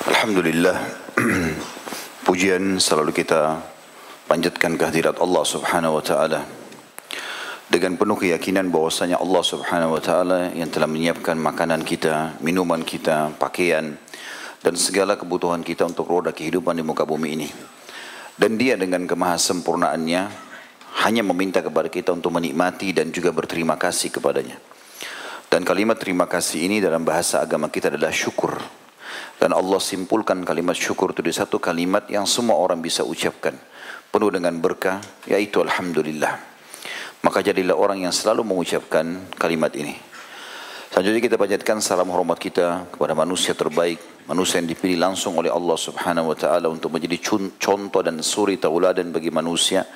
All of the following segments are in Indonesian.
Alhamdulillah Pujian selalu kita panjatkan kehadirat Allah subhanahu wa ta'ala. Dengan penuh keyakinan bahwasanya Allah subhanahu wa ta'ala Yang telah menyiapkan makanan kita, minuman kita, pakaian Dan segala kebutuhan kita untuk roda kehidupan di muka bumi ini. Dan dia dengan kemahasempurnaannya Hanya meminta kepada kita untuk menikmati dan juga berterima kasih kepadanya. Dan kalimat terima kasih ini dalam bahasa agama kita adalah syukur dan Allah simpulkan kalimat syukur itu di satu kalimat yang semua orang bisa ucapkan. Penuh dengan berkah, yaitu Alhamdulillah. Maka jadilah orang yang selalu mengucapkan kalimat ini. Selanjutnya kita panjatkan salam hormat kita kepada manusia terbaik, manusia yang dipilih langsung oleh Allah Subhanahu wa taala untuk menjadi contoh dan suri tauladan bagi manusia.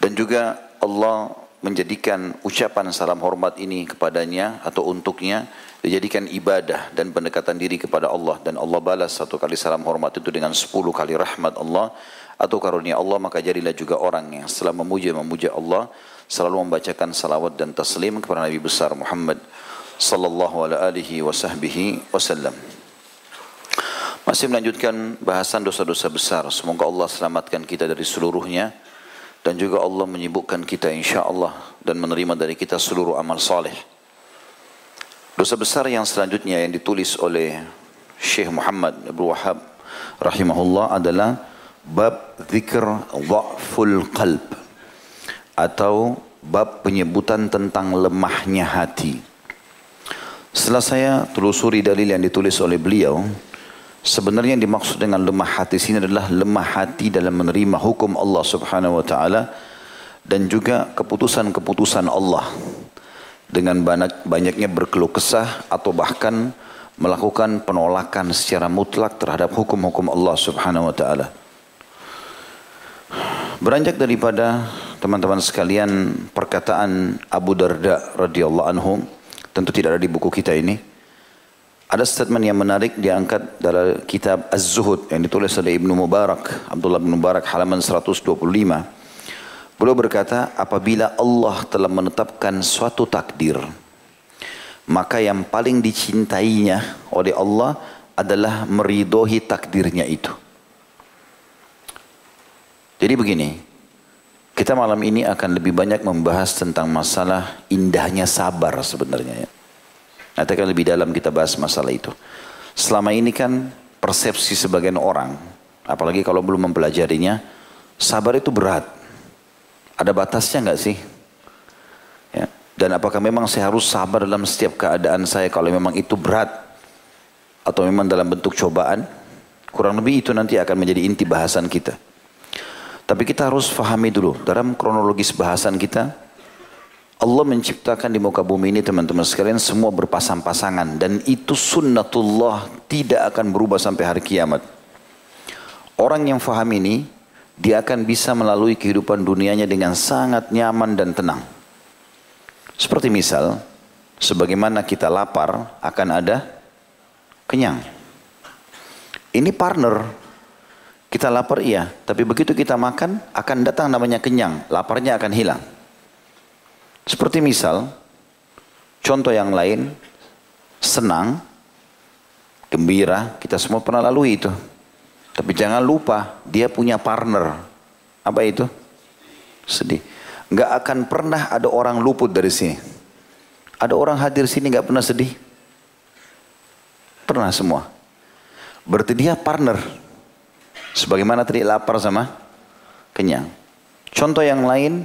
Dan juga Allah menjadikan ucapan salam hormat ini kepadanya atau untuknya dijadikan ibadah dan pendekatan diri kepada Allah dan Allah balas satu kali salam hormat itu dengan sepuluh kali rahmat Allah atau karunia Allah maka jadilah juga orang yang setelah memuja memuja Allah selalu membacakan salawat dan taslim kepada Nabi besar Muhammad sallallahu alaihi wasallam. Masih melanjutkan bahasan dosa-dosa besar. Semoga Allah selamatkan kita dari seluruhnya dan juga Allah menyibukkan kita insya Allah dan menerima dari kita seluruh amal saleh. Dosa besar yang selanjutnya yang ditulis oleh Syekh Muhammad Abu Wahab rahimahullah adalah bab zikr dha'ful qalb atau bab penyebutan tentang lemahnya hati. Setelah saya telusuri dalil yang ditulis oleh beliau, sebenarnya yang dimaksud dengan lemah hati sini adalah lemah hati dalam menerima hukum Allah Subhanahu wa taala dan juga keputusan-keputusan Allah dengan banyak, banyaknya berkeluh kesah atau bahkan melakukan penolakan secara mutlak terhadap hukum-hukum Allah Subhanahu wa taala. Beranjak daripada teman-teman sekalian perkataan Abu Darda radhiyallahu anhu tentu tidak ada di buku kita ini. Ada statement yang menarik diangkat dalam kitab Az-Zuhud yang ditulis oleh Ibnu Mubarak, Abdullah bin Mubarak halaman 125. Beliau berkata, apabila Allah telah menetapkan suatu takdir, maka yang paling dicintainya oleh Allah adalah meridohi takdirnya itu. Jadi begini, kita malam ini akan lebih banyak membahas tentang masalah indahnya sabar sebenarnya. Ya. Nanti akan lebih dalam kita bahas masalah itu. Selama ini kan persepsi sebagian orang, apalagi kalau belum mempelajarinya, sabar itu berat. Ada batasnya nggak sih? Ya. Dan apakah memang saya harus sabar dalam setiap keadaan saya kalau memang itu berat? Atau memang dalam bentuk cobaan? Kurang lebih itu nanti akan menjadi inti bahasan kita. Tapi kita harus fahami dulu dalam kronologis bahasan kita. Allah menciptakan di muka bumi ini teman-teman sekalian semua berpasang-pasangan. Dan itu sunnatullah tidak akan berubah sampai hari kiamat. Orang yang faham ini dia akan bisa melalui kehidupan dunianya dengan sangat nyaman dan tenang. Seperti misal, sebagaimana kita lapar akan ada kenyang. Ini partner. Kita lapar iya, tapi begitu kita makan akan datang namanya kenyang, laparnya akan hilang. Seperti misal, contoh yang lain, senang, gembira, kita semua pernah lalui itu. Tapi jangan lupa dia punya partner. Apa itu? Sedih. Gak akan pernah ada orang luput dari sini. Ada orang hadir sini gak pernah sedih? Pernah semua. Berarti dia partner. Sebagaimana tadi lapar sama kenyang. Contoh yang lain,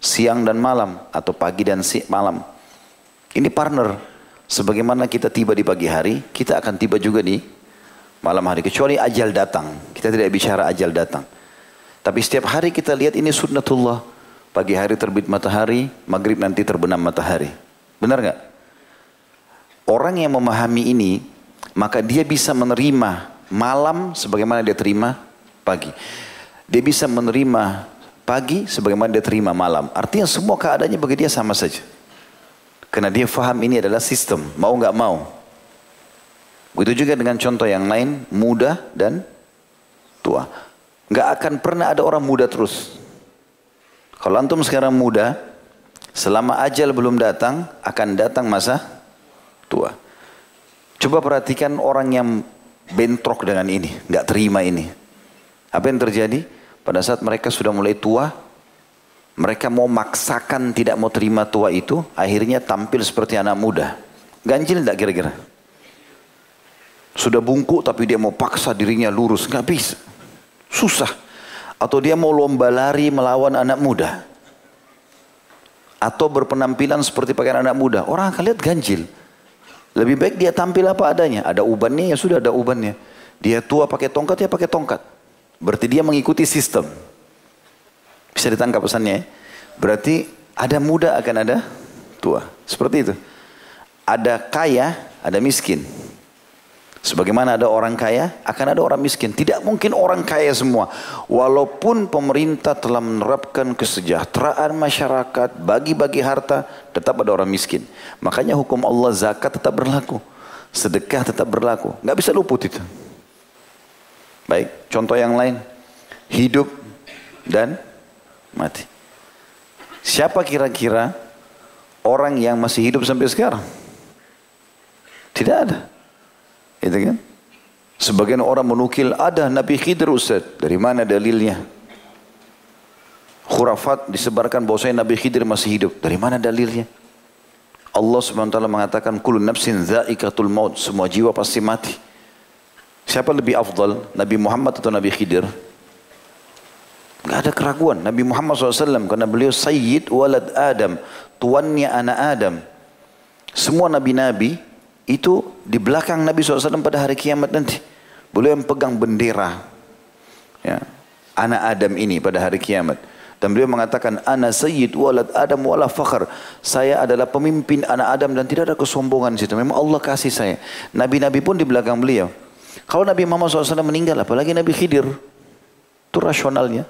siang dan malam atau pagi dan si malam. Ini partner. Sebagaimana kita tiba di pagi hari, kita akan tiba juga di malam hari kecuali ajal datang. Kita tidak bicara ajal datang. Tapi setiap hari kita lihat ini sunnatullah. Pagi hari terbit matahari, maghrib nanti terbenam matahari. Benar nggak? Orang yang memahami ini, maka dia bisa menerima malam sebagaimana dia terima pagi. Dia bisa menerima pagi sebagaimana dia terima malam. Artinya semua keadaannya bagi dia sama saja. Karena dia faham ini adalah sistem, mau nggak mau. Begitu juga dengan contoh yang lain, muda dan tua. Gak akan pernah ada orang muda terus. Kalau antum sekarang muda, selama ajal belum datang, akan datang masa tua. Coba perhatikan orang yang bentrok dengan ini, nggak terima ini. Apa yang terjadi? Pada saat mereka sudah mulai tua, mereka mau maksakan tidak mau terima tua itu, akhirnya tampil seperti anak muda. Ganjil tidak kira-kira? Sudah bungkuk tapi dia mau paksa dirinya lurus, nggak bisa. Susah. Atau dia mau lomba lari melawan anak muda. Atau berpenampilan seperti pakaian anak muda. Orang akan lihat ganjil. Lebih baik dia tampil apa adanya. Ada ubannya ya sudah ada ubannya. Dia tua pakai tongkat ya pakai tongkat. Berarti dia mengikuti sistem. Bisa ditangkap pesannya ya. Berarti ada muda akan ada tua. Seperti itu. Ada kaya, ada miskin. Sebagaimana ada orang kaya, akan ada orang miskin. Tidak mungkin orang kaya semua. Walaupun pemerintah telah menerapkan kesejahteraan masyarakat, bagi-bagi harta, tetap ada orang miskin. Makanya hukum Allah zakat tetap berlaku. Sedekah tetap berlaku. Nggak bisa luput itu. Baik, contoh yang lain. Hidup dan mati. Siapa kira-kira orang yang masih hidup sampai sekarang? Tidak ada. Itu kan? Sebagian orang menukil ada Nabi Khidir Ustaz. Dari mana dalilnya? Khurafat disebarkan bahwasanya Nabi Khidir masih hidup. Dari mana dalilnya? Allah SWT mengatakan kullu nafsin zaikatul maut. Semua jiwa pasti mati. Siapa lebih afdal? Nabi Muhammad atau Nabi Khidir? Gak ada keraguan. Nabi Muhammad SAW karena beliau Sayyid walad Adam. Tuannya anak Adam. Semua nabi-nabi itu di belakang Nabi SAW pada hari kiamat nanti. Beliau yang pegang bendera. Ya, anak Adam ini pada hari kiamat. Dan beliau mengatakan, Ana sayyid walad Adam wala fakhr. Saya adalah pemimpin anak Adam dan tidak ada kesombongan di situ. Memang Allah kasih saya. Nabi-nabi pun di belakang beliau. Kalau Nabi Muhammad SAW meninggal, apalagi Nabi Khidir. Itu rasionalnya.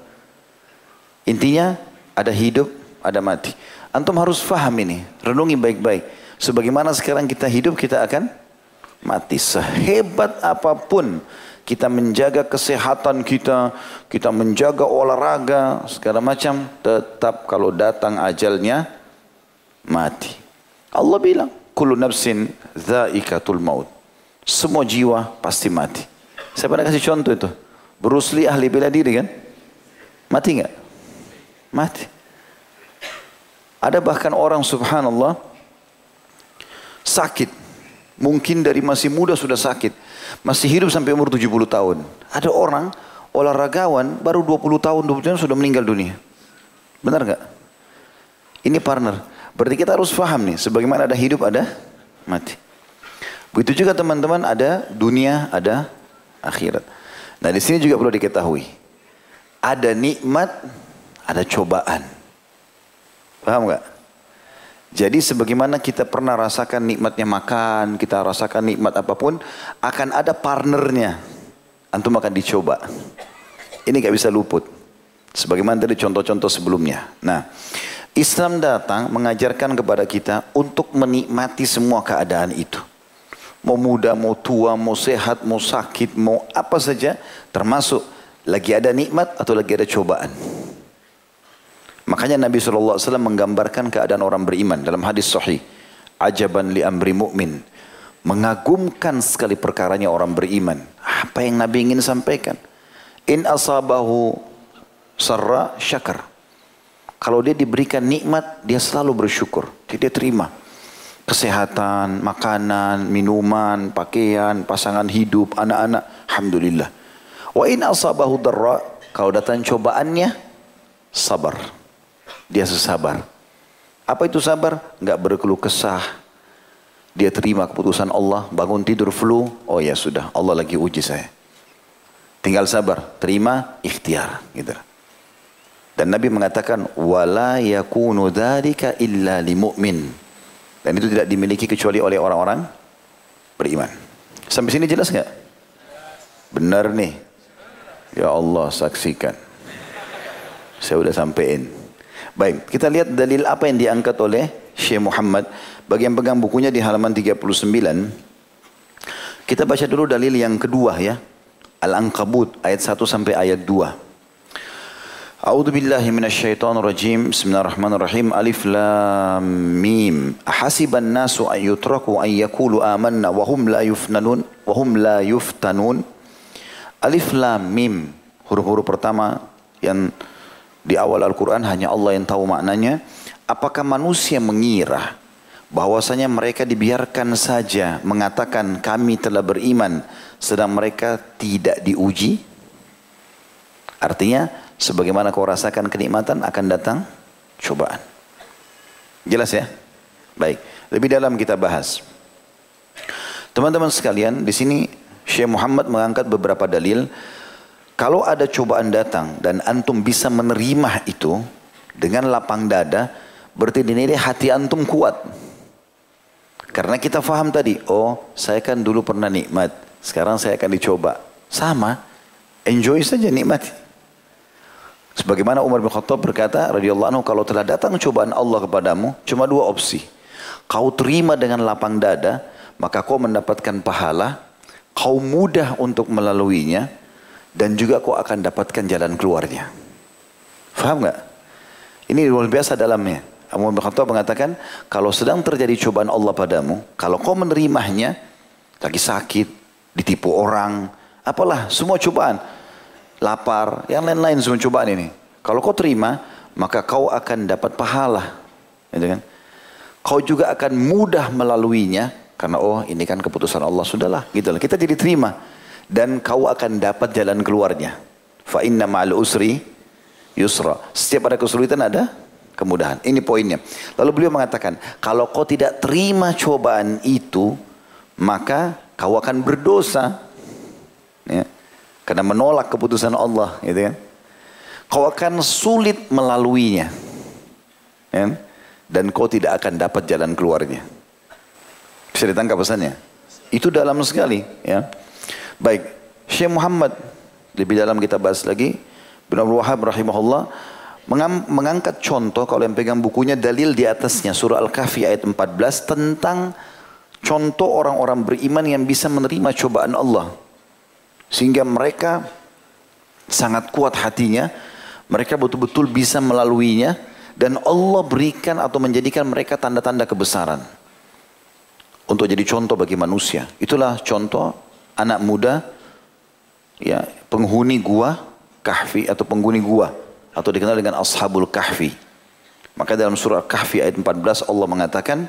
Intinya, ada hidup, ada mati. Antum harus faham ini. Renungi baik-baik. Sebagaimana sekarang kita hidup, kita akan mati. Sehebat apa pun kita menjaga kesehatan kita, kita menjaga olahraga, segala macam, tetap kalau datang ajalnya, mati. Allah bilang, Kullu nafsin zaikatul maut. Semua jiwa pasti mati. Saya pernah kasih contoh itu. Bruce Lee ahli bela diri kan? Mati nggak? Mati. Ada bahkan orang subhanallah, sakit. Mungkin dari masih muda sudah sakit. Masih hidup sampai umur 70 tahun. Ada orang olahragawan baru 20 tahun, 20 tahun sudah meninggal dunia. Benar nggak? Ini partner. Berarti kita harus paham nih, sebagaimana ada hidup ada mati. Begitu juga teman-teman ada dunia, ada akhirat. Nah di sini juga perlu diketahui. Ada nikmat, ada cobaan. Paham nggak? Jadi sebagaimana kita pernah rasakan nikmatnya makan, kita rasakan nikmat apa pun, akan ada partnernya. Antum akan dicoba. Ini gak bisa luput. Sebagaimana tadi contoh-contoh sebelumnya. Nah, Islam datang mengajarkan kepada kita untuk menikmati semua keadaan itu. Mau muda, mau tua, mau sehat, mau sakit, mau apa saja. Termasuk lagi ada nikmat atau lagi ada cobaan. Makanya Nabi SAW menggambarkan keadaan orang beriman dalam hadis sahih. Ajaban li amri mu'min. Mengagumkan sekali perkaranya orang beriman. Apa yang Nabi ingin sampaikan? In asabahu sarra syakar. Kalau dia diberikan nikmat, dia selalu bersyukur. Dia terima. Kesehatan, makanan, minuman, pakaian, pasangan hidup, anak-anak. Alhamdulillah. Wa in asabahu darra. Kalau datang cobaannya, sabar. Dia sesabar. Apa itu sabar? Enggak berkeluh kesah. Dia terima keputusan Allah, bangun tidur flu, oh ya sudah, Allah lagi uji saya. Tinggal sabar, terima, ikhtiar. Gitu. Dan Nabi mengatakan, wala yakunu dhalika illa li mu'min. Dan itu tidak dimiliki kecuali oleh orang-orang beriman. Sampai sini jelas nggak? Benar nih. Ya Allah saksikan. Saya udah sampein. Baik, kita lihat dalil apa yang diangkat oleh Syekh Muhammad. Bagi yang pegang bukunya di halaman 39. Kita baca dulu dalil yang kedua ya. Al-Ankabut ayat 1 sampai ayat 2. أعوذ بالله من الشيطان الرجيم بسم الله الرحمن الرحيم ألف لام ميم أحسب الناس أن يتركوا أن يقولوا آمنا وهم لا يفتنون وهم لا يفتنون ألف لام ميم huruf-huruf pertama yang di awal Al-Quran hanya Allah yang tahu maknanya apakah manusia mengira bahwasanya mereka dibiarkan saja mengatakan kami telah beriman sedang mereka tidak diuji artinya Sebagaimana kau rasakan kenikmatan akan datang cobaan. Jelas ya? Baik. Lebih dalam kita bahas. Teman-teman sekalian, di sini Syekh Muhammad mengangkat beberapa dalil. Kalau ada cobaan datang dan antum bisa menerima itu dengan lapang dada, berarti dinilai hati antum kuat. Karena kita faham tadi, oh saya kan dulu pernah nikmat, sekarang saya akan dicoba. Sama, enjoy saja nikmat. Sebagaimana Umar bin Khattab berkata, radhiyallahu anhu, kalau telah datang cobaan Allah kepadamu, cuma dua opsi. Kau terima dengan lapang dada, maka kau mendapatkan pahala, kau mudah untuk melaluinya, dan juga kau akan dapatkan jalan keluarnya. Faham nggak? Ini luar biasa dalamnya. Umar bin Khattab mengatakan, kalau sedang terjadi cobaan Allah padamu, kalau kau menerimanya, lagi sakit, ditipu orang, apalah, semua cobaan, lapar, yang lain-lain semua cobaan ini. Kalau kau terima, maka kau akan dapat pahala. Gitu kan? Kau juga akan mudah melaluinya karena oh ini kan keputusan Allah sudahlah gitu lah. Kita jadi terima dan kau akan dapat jalan keluarnya. Fa inna ma'al usri yusra. Setiap ada kesulitan ada kemudahan. Ini poinnya. Lalu beliau mengatakan, kalau kau tidak terima cobaan itu, maka kau akan berdosa. Ya. Karena menolak keputusan Allah, gitu kan. Kau akan sulit melaluinya. Ya? Dan kau tidak akan dapat jalan keluarnya. Bisa ditangkap pesannya? Itu dalam sekali, ya. Baik, Syekh Muhammad lebih dalam kita bahas lagi. Bin Abdul Wahab rahimahullah mengangkat contoh kalau yang pegang bukunya dalil di atasnya surah Al-Kahfi ayat 14 tentang contoh orang-orang beriman yang bisa menerima cobaan Allah. Sehingga mereka sangat kuat hatinya, mereka betul-betul bisa melaluinya dan Allah berikan atau menjadikan mereka tanda-tanda kebesaran. Untuk jadi contoh bagi manusia. Itulah contoh anak muda ya penghuni gua kahfi atau penghuni gua atau dikenal dengan ashabul kahfi. Maka dalam surah kahfi ayat 14 Allah mengatakan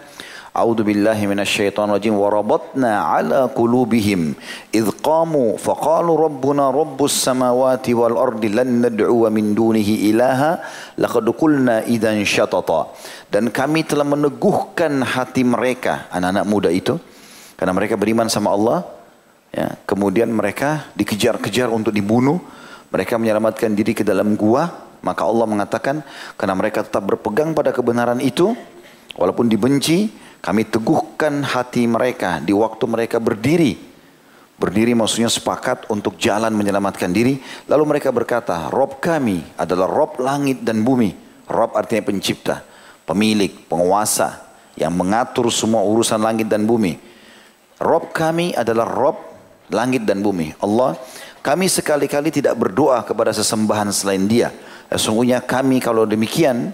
A'udzu billahi minasyaitonir rajim wa rabatna ala qulubihim idh qamu faqalu rabbuna rabbus samawati wal ardi lan nad'u min dunihi ilaha laqad qulna idzan syatata dan kami telah meneguhkan hati mereka anak-anak muda itu karena mereka beriman sama Allah ya kemudian mereka dikejar-kejar untuk dibunuh mereka menyelamatkan diri ke dalam gua maka Allah mengatakan karena mereka tetap berpegang pada kebenaran itu walaupun dibenci kami teguhkan hati mereka di waktu mereka berdiri. Berdiri maksudnya sepakat untuk jalan menyelamatkan diri. Lalu mereka berkata, Rob kami adalah Rob langit dan bumi. Rob artinya pencipta, pemilik, penguasa yang mengatur semua urusan langit dan bumi. Rob kami adalah Rob langit dan bumi. Allah, kami sekali-kali tidak berdoa kepada sesembahan selain dia. Sesungguhnya kami kalau demikian,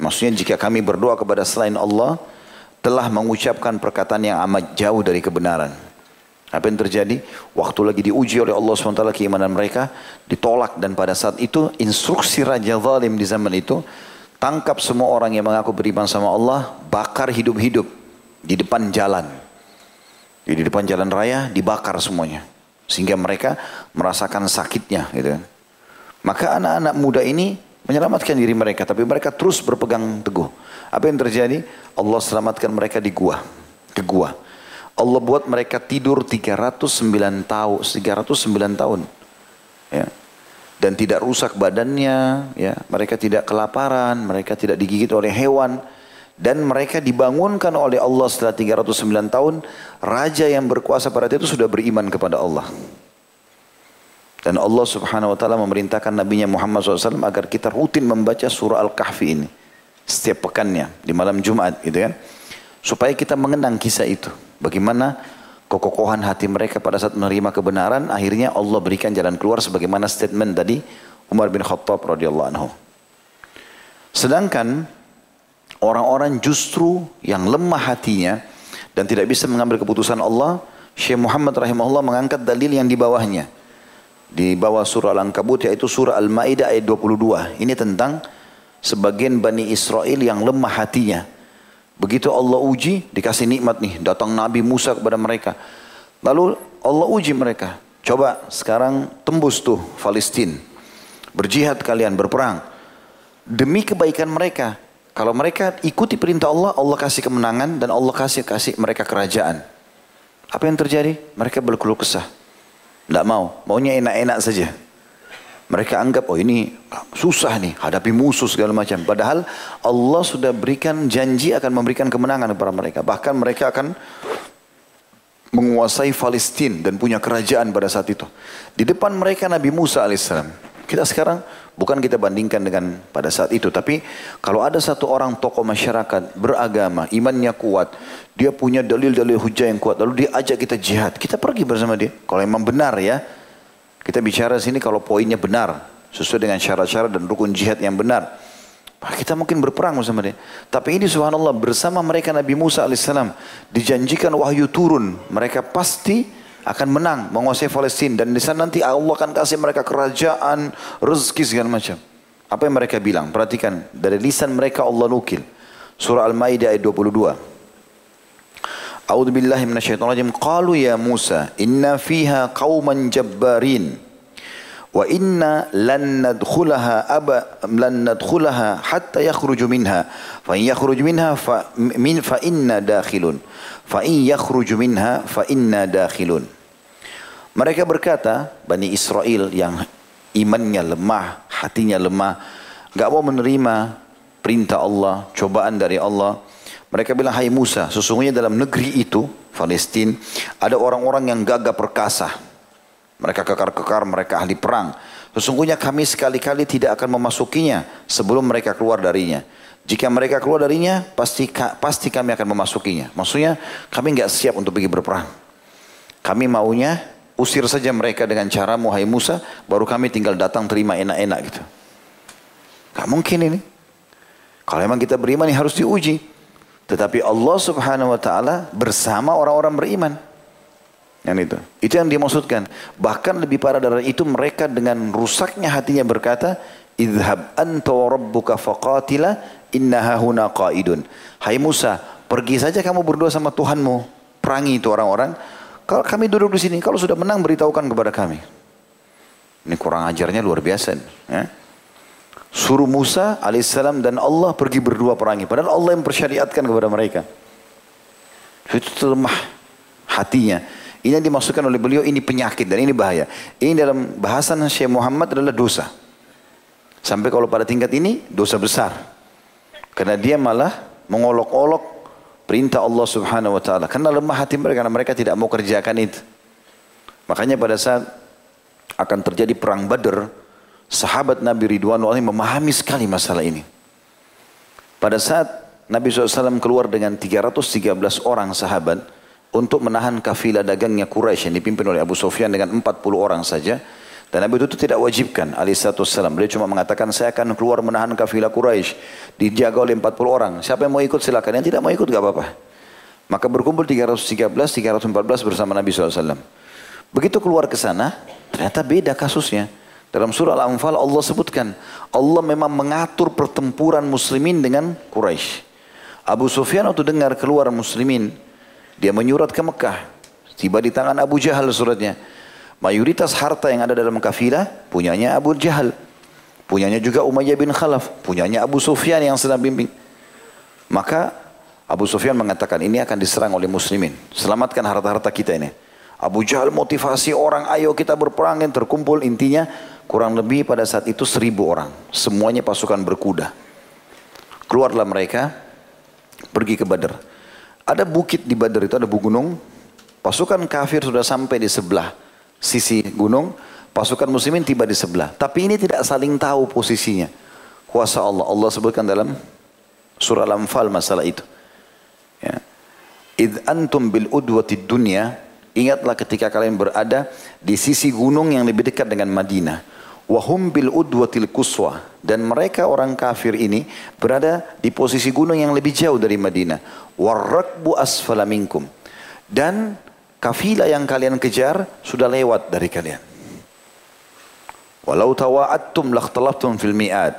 maksudnya jika kami berdoa kepada selain Allah, telah mengucapkan perkataan yang amat jauh dari kebenaran. Apa yang terjadi? Waktu lagi diuji oleh Allah SWT keimanan mereka, ditolak dan pada saat itu instruksi Raja Zalim di zaman itu, tangkap semua orang yang mengaku beriman sama Allah, bakar hidup-hidup di depan jalan. Di depan jalan raya dibakar semuanya. Sehingga mereka merasakan sakitnya gitu kan. Maka anak-anak muda ini menyelamatkan diri mereka, tapi mereka terus berpegang teguh. Apa yang terjadi? Allah selamatkan mereka di gua, ke gua. Allah buat mereka tidur 309 tahun, 309 tahun. Ya. Dan tidak rusak badannya, ya. Mereka tidak kelaparan, mereka tidak digigit oleh hewan dan mereka dibangunkan oleh Allah setelah 309 tahun, raja yang berkuasa pada itu sudah beriman kepada Allah. Dan Allah subhanahu wa ta'ala memerintahkan Nabi Muhammad SAW agar kita rutin membaca surah Al-Kahfi ini setiap pekannya di malam Jumat gitu kan supaya kita mengenang kisah itu bagaimana kekokohan hati mereka pada saat menerima kebenaran akhirnya Allah berikan jalan keluar sebagaimana statement tadi Umar bin Khattab radhiyallahu anhu. Sedangkan orang-orang justru yang lemah hatinya dan tidak bisa mengambil keputusan Allah, Syekh Muhammad rahimahullah mengangkat dalil yang di bawahnya. Di bawah surah Al-Ankabut yaitu surah Al-Maidah ayat 22. Ini tentang sebagian Bani Israel yang lemah hatinya. Begitu Allah uji, dikasih nikmat nih, datang Nabi Musa kepada mereka. Lalu Allah uji mereka. Coba sekarang tembus tuh Palestina. Berjihad kalian, berperang. Demi kebaikan mereka. Kalau mereka ikuti perintah Allah, Allah kasih kemenangan dan Allah kasih kasih mereka kerajaan. Apa yang terjadi? Mereka berkeluh kesah. Tidak mau, maunya enak-enak saja. Mereka anggap, oh ini susah nih, hadapi musuh segala macam. Padahal Allah sudah berikan janji akan memberikan kemenangan kepada mereka. Bahkan mereka akan menguasai Palestina dan punya kerajaan pada saat itu. Di depan mereka Nabi Musa alaihissalam. Kita sekarang bukan kita bandingkan dengan pada saat itu, tapi kalau ada satu orang tokoh masyarakat beragama, imannya kuat, dia punya dalil-dalil hujah yang kuat, lalu dia ajak kita jihad, kita pergi bersama dia. Kalau memang benar ya, kita bicara sini kalau poinnya benar, sesuai dengan syarat-syarat dan rukun jihad yang benar. Kita mungkin berperang bersama dia. Tapi ini subhanallah bersama mereka Nabi Musa alaihissalam dijanjikan wahyu turun. Mereka pasti akan menang menguasai Palestina dan di sana nanti Allah akan kasih mereka kerajaan, rezeki segala macam. Apa yang mereka bilang? Perhatikan dari lisan mereka Allah nukil. Surah Al-Maidah ayat 22. A'udzu billahi minasyaitonir rajim. Qalu ya Musa, inna fiha qauman jabbarin. Wa inna lan nadkhulaha aba lan nadkhulaha hatta yakhruju minha. Fa in yakhruj minha fa min fa inna dakhilun. Fa in yakhruju minha fa inna dakhilun. Mereka berkata, Bani Israel yang imannya lemah, hatinya lemah, gak mau menerima perintah Allah, cobaan dari Allah. Mereka bilang, hai Musa, sesungguhnya dalam negeri itu, Palestina, ada orang-orang yang gagah perkasa. Mereka kekar-kekar, mereka ahli perang. Sesungguhnya kami sekali-kali tidak akan memasukinya sebelum mereka keluar darinya. Jika mereka keluar darinya, pasti pasti kami akan memasukinya. Maksudnya kami nggak siap untuk pergi berperang. Kami maunya usir saja mereka dengan cara Muhai Musa, baru kami tinggal datang terima enak-enak gitu. Gak mungkin ini. Kalau memang kita beriman ini harus diuji. Tetapi Allah subhanahu wa ta'ala bersama orang-orang beriman. Yang itu. Itu yang dimaksudkan. Bahkan lebih parah dari itu mereka dengan rusaknya hatinya berkata, Idhab anta wa rabbuka faqatila innaha huna qaidun. Hai Musa, pergi saja kamu berdua sama Tuhanmu. Perangi itu orang-orang. Kalau kami duduk di sini, kalau sudah menang beritahukan kepada kami. Ini kurang ajarnya luar biasa. Ya. Suruh Musa alaihissalam dan Allah pergi berdua perangi. Padahal Allah yang persyariatkan kepada mereka. Itu lemah hatinya. Ini yang dimasukkan oleh beliau ini penyakit dan ini bahaya. Ini dalam bahasan Syekh Muhammad adalah dosa. Sampai kalau pada tingkat ini dosa besar. Karena dia malah mengolok-olok perintah Allah subhanahu wa ta'ala. Karena lemah hati mereka, karena mereka tidak mau kerjakan itu. Makanya pada saat akan terjadi perang badar, sahabat Nabi Ridwan Allah memahami sekali masalah ini. Pada saat Nabi SAW keluar dengan 313 orang sahabat untuk menahan kafilah dagangnya Quraisy yang dipimpin oleh Abu Sufyan dengan 40 orang saja, dan Nabi itu tidak wajibkan alaihissalam. Beliau cuma mengatakan saya akan keluar menahan kafilah Quraisy. Dijaga oleh 40 orang. Siapa yang mau ikut silakan. Yang tidak mau ikut gak apa-apa. Maka berkumpul 313, 314 bersama Nabi SAW. Begitu keluar ke sana, ternyata beda kasusnya. Dalam surah Al-Anfal Allah sebutkan. Allah memang mengatur pertempuran muslimin dengan Quraisy. Abu Sufyan waktu dengar keluar muslimin. Dia menyurat ke Mekah. Tiba di tangan Abu Jahal suratnya. Mayoritas harta yang ada dalam kafilah punyanya Abu Jahal. Punyanya juga Umayyah bin Khalaf. Punyanya Abu Sufyan yang sedang bimbing. Maka Abu Sufyan mengatakan ini akan diserang oleh muslimin. Selamatkan harta-harta kita ini. Abu Jahal motivasi orang ayo kita berperang yang terkumpul intinya kurang lebih pada saat itu seribu orang. Semuanya pasukan berkuda. Keluarlah mereka pergi ke Badar. Ada bukit di Badar itu ada gunung. Pasukan kafir sudah sampai di sebelah sisi gunung, pasukan muslimin tiba di sebelah. Tapi ini tidak saling tahu posisinya. Kuasa Allah. Allah sebutkan dalam surah Al-Anfal masalah itu. Ya. Id antum bil udwati dunya, ingatlah ketika kalian berada di sisi gunung yang lebih dekat dengan Madinah. Wahum bil udwatil kuswa. Dan mereka orang kafir ini berada di posisi gunung yang lebih jauh dari Madinah. Warrakbu asfala minkum. Dan kafilah yang kalian kejar sudah lewat dari kalian. Walau tawa'attum lakhtalaftum fil mi'ad.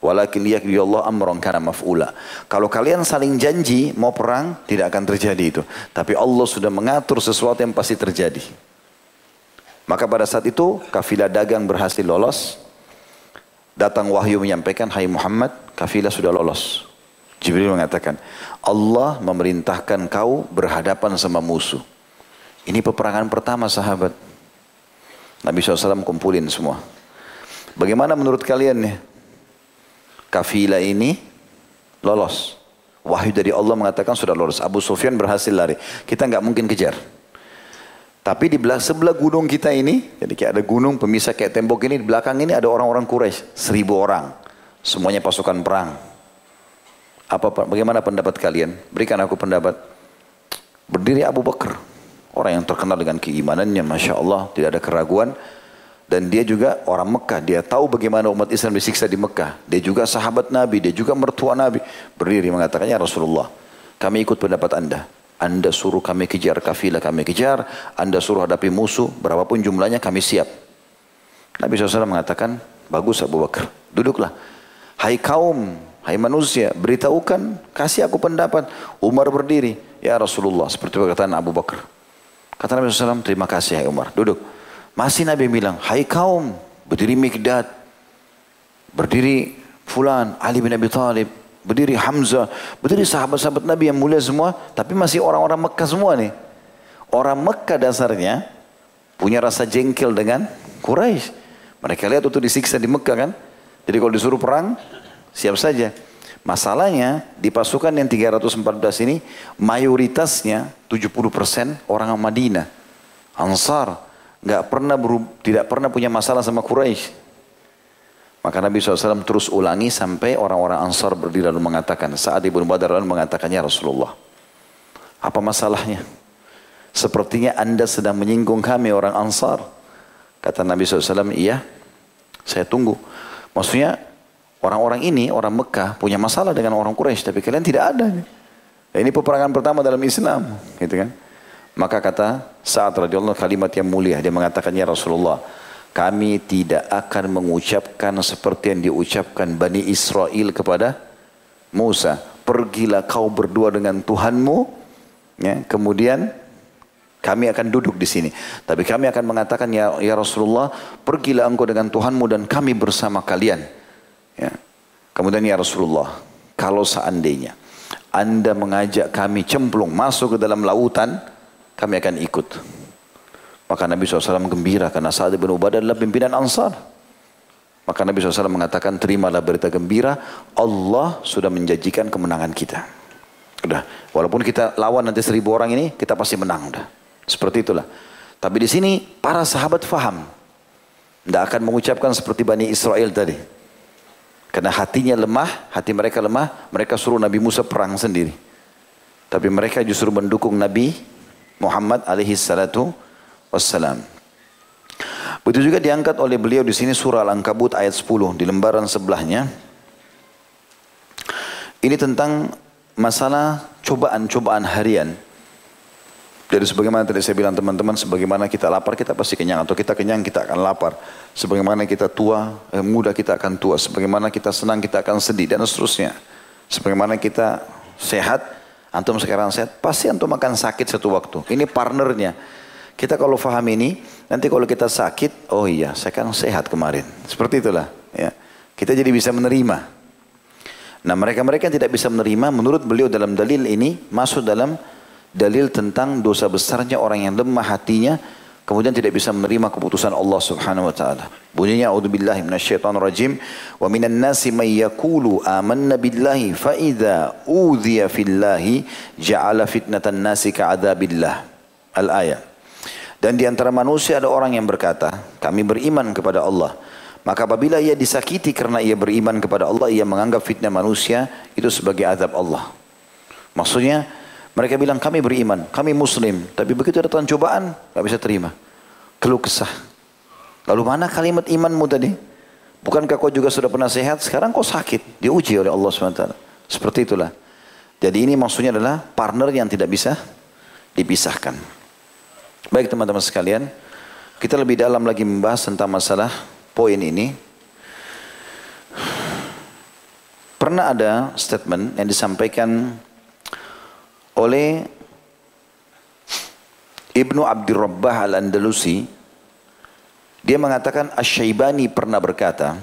Walakin liyakdi Allah amran kana maf'ula. Kalau kalian saling janji mau perang, tidak akan terjadi itu. Tapi Allah sudah mengatur sesuatu yang pasti terjadi. Maka pada saat itu kafilah dagang berhasil lolos. Datang wahyu menyampaikan, Hai Muhammad, kafilah sudah lolos. Jibril mengatakan, Allah memerintahkan kau berhadapan sama musuh. Ini peperangan pertama sahabat. Nabi SAW kumpulin semua. Bagaimana menurut kalian nih? kafilah ini lolos. Wahyu dari Allah mengatakan sudah lolos. Abu Sufyan berhasil lari. Kita nggak mungkin kejar. Tapi di belah, sebelah gunung kita ini, jadi kayak ada gunung pemisah kayak tembok ini, di belakang ini ada orang-orang Quraisy, seribu orang. Semuanya pasukan perang. Apa bagaimana pendapat kalian? Berikan aku pendapat. Berdiri Abu Bakar, orang yang terkenal dengan keimanannya, masya Allah, tidak ada keraguan. Dan dia juga orang Mekah. Dia tahu bagaimana umat Islam disiksa di Mekah. Dia juga sahabat Nabi. Dia juga mertua Nabi. Berdiri mengatakannya Rasulullah. Kami ikut pendapat anda. Anda suruh kami kejar kafilah kami kejar. Anda suruh hadapi musuh. Berapapun jumlahnya kami siap. Nabi SAW mengatakan. Bagus Abu Bakar. Duduklah. Hai kaum. Hai manusia. Beritahukan. Kasih aku pendapat. Umar berdiri. Ya Rasulullah. Seperti perkataan Abu Bakar. Kata Nabi SAW. Terima kasih hai Umar. Duduk. Masih Nabi bilang, hai kaum, berdiri Mikdad, berdiri Fulan, Ali bin Abi Thalib, berdiri Hamzah, berdiri sahabat-sahabat Nabi yang mulia semua, tapi masih orang-orang Mekah semua nih. Orang Mekah dasarnya punya rasa jengkel dengan Quraisy. Mereka lihat itu disiksa di Mekah kan. Jadi kalau disuruh perang, siap saja. Masalahnya di pasukan yang 314 ini mayoritasnya 70% orang Madinah. Ansar nggak pernah berub, tidak pernah punya masalah sama Quraisy. Maka Nabi SAW terus ulangi sampai orang-orang Ansar berdiri lalu mengatakan, saat Ibnu Badar lalu mengatakannya Rasulullah. Apa masalahnya? Sepertinya anda sedang menyinggung kami orang Ansar. Kata Nabi SAW, iya, saya tunggu. Maksudnya orang-orang ini, orang Mekah punya masalah dengan orang Quraisy, tapi kalian tidak ada. Ini peperangan pertama dalam Islam, gitu kan? Maka kata saat radhiyallahu kalimat yang mulia dia mengatakannya Rasulullah, kami tidak akan mengucapkan seperti yang diucapkan Bani Israel kepada Musa. Pergilah kau berdua dengan Tuhanmu, ya, kemudian kami akan duduk di sini. Tapi kami akan mengatakan ya, ya Rasulullah, pergilah engkau dengan Tuhanmu dan kami bersama kalian. Ya. Kemudian ya Rasulullah, kalau seandainya anda mengajak kami cemplung masuk ke dalam lautan, kami akan ikut. Maka Nabi SAW gembira karena Sa'ad bin Ubadah adalah pimpinan Ansar. Maka Nabi SAW mengatakan terimalah berita gembira Allah sudah menjanjikan kemenangan kita. Udah, walaupun kita lawan nanti seribu orang ini kita pasti menang udah. Seperti itulah. Tapi di sini para sahabat faham. Tidak akan mengucapkan seperti Bani Israel tadi. Karena hatinya lemah, hati mereka lemah, mereka suruh Nabi Musa perang sendiri. Tapi mereka justru mendukung Nabi Muhammad alaihi salatu wassalam. Begitu juga diangkat oleh beliau di sini surah Al-Ankabut ayat 10 di lembaran sebelahnya. Ini tentang masalah cobaan-cobaan harian. Dari sebagaimana tadi saya bilang teman-teman, sebagaimana kita lapar kita pasti kenyang atau kita kenyang kita akan lapar. Sebagaimana kita tua, eh, muda kita akan tua. Sebagaimana kita senang kita akan sedih dan seterusnya. Sebagaimana kita sehat Antum sekarang sehat, pasti antum akan sakit satu waktu. Ini partnernya. Kita kalau faham ini, nanti kalau kita sakit, oh iya, saya kan sehat kemarin. Seperti itulah. Ya. Kita jadi bisa menerima. Nah mereka-mereka yang tidak bisa menerima, menurut beliau dalam dalil ini, masuk dalam dalil tentang dosa besarnya orang yang lemah hatinya, kemudian tidak bisa menerima keputusan Allah Subhanahu wa taala. Bunyinya auzubillahi minasyaitonir rajim wa minan nasi may yaqulu amanna billahi fa idza udhiya fillahi ja'ala fitnatan nasi ka'adzabillah. Al-ayat. Dan di antara manusia ada orang yang berkata, kami beriman kepada Allah. Maka apabila ia disakiti karena ia beriman kepada Allah, ia menganggap fitnah manusia itu sebagai azab Allah. Maksudnya mereka bilang kami beriman, kami muslim. Tapi begitu datang cobaan, gak bisa terima. Keluh kesah. Lalu mana kalimat imanmu tadi? Bukankah kau juga sudah pernah sehat? Sekarang kau sakit. Diuji oleh Allah SWT. Seperti itulah. Jadi ini maksudnya adalah partner yang tidak bisa dipisahkan. Baik teman-teman sekalian. Kita lebih dalam lagi membahas tentang masalah poin ini. Pernah ada statement yang disampaikan oleh Ibnu Abdul Rabbah Al-Andalusi dia mengatakan Asyaibani pernah berkata,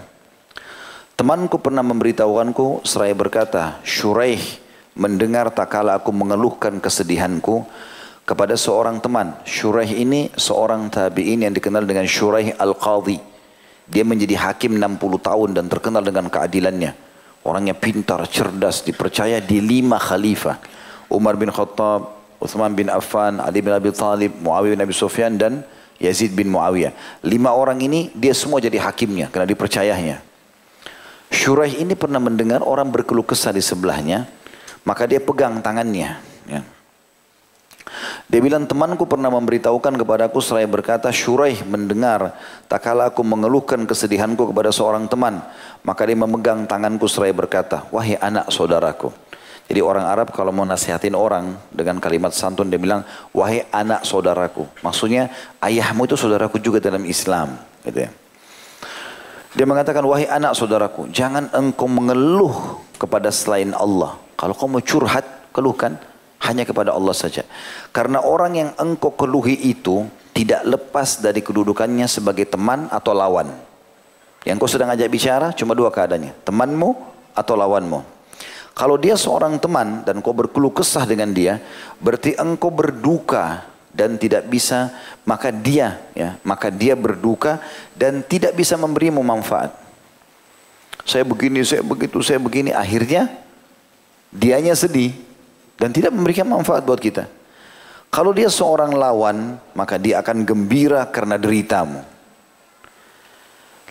Temanku pernah memberitahukanku seraya berkata, Syuraih mendengar tak kala aku mengeluhkan kesedihanku kepada seorang teman. Syuraih ini seorang tabi'in yang dikenal dengan Syuraih Al-Qadhi. Dia menjadi hakim 60 tahun dan terkenal dengan keadilannya. Orangnya pintar, cerdas, dipercaya di lima khalifah. Umar bin Khattab, Uthman bin Affan, Ali bin Abi Talib, Muawiyah bin Abi Sufyan dan Yazid bin Muawiyah. Lima orang ini dia semua jadi hakimnya karena dipercayanya. Syuraih ini pernah mendengar orang berkeluh kesah di sebelahnya, maka dia pegang tangannya. Ya. Dia bilang temanku pernah memberitahukan kepadaku seraya berkata Syuraih mendengar tak kala aku mengeluhkan kesedihanku kepada seorang teman maka dia memegang tanganku seraya berkata wahai anak saudaraku jadi orang Arab kalau mau nasihatin orang dengan kalimat santun dia bilang, wahai anak saudaraku. Maksudnya ayahmu itu saudaraku juga dalam Islam. Gitu ya. Dia mengatakan, wahai anak saudaraku, jangan engkau mengeluh kepada selain Allah. Kalau kau mau curhat, keluhkan hanya kepada Allah saja. Karena orang yang engkau keluhi itu tidak lepas dari kedudukannya sebagai teman atau lawan. Yang kau sedang ajak bicara cuma dua keadaannya. Temanmu atau lawanmu. Kalau dia seorang teman dan kau berkeluh kesah dengan dia, berarti engkau berduka dan tidak bisa, maka dia ya, maka dia berduka dan tidak bisa memberimu manfaat. Saya begini, saya begitu, saya begini, akhirnya dianya sedih dan tidak memberikan manfaat buat kita. Kalau dia seorang lawan, maka dia akan gembira karena deritamu.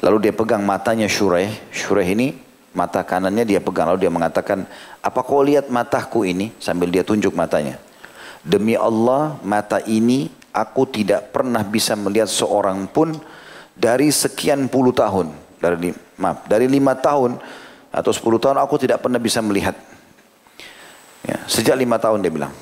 Lalu dia pegang matanya Syureh. Syureh ini Mata kanannya dia pegang lalu dia mengatakan, apa kau lihat mataku ini? Sambil dia tunjuk matanya. Demi Allah mata ini aku tidak pernah bisa melihat seorang pun dari sekian puluh tahun. Dari, maaf, dari lima tahun atau sepuluh tahun aku tidak pernah bisa melihat. Ya, sejak lima tahun dia bilang.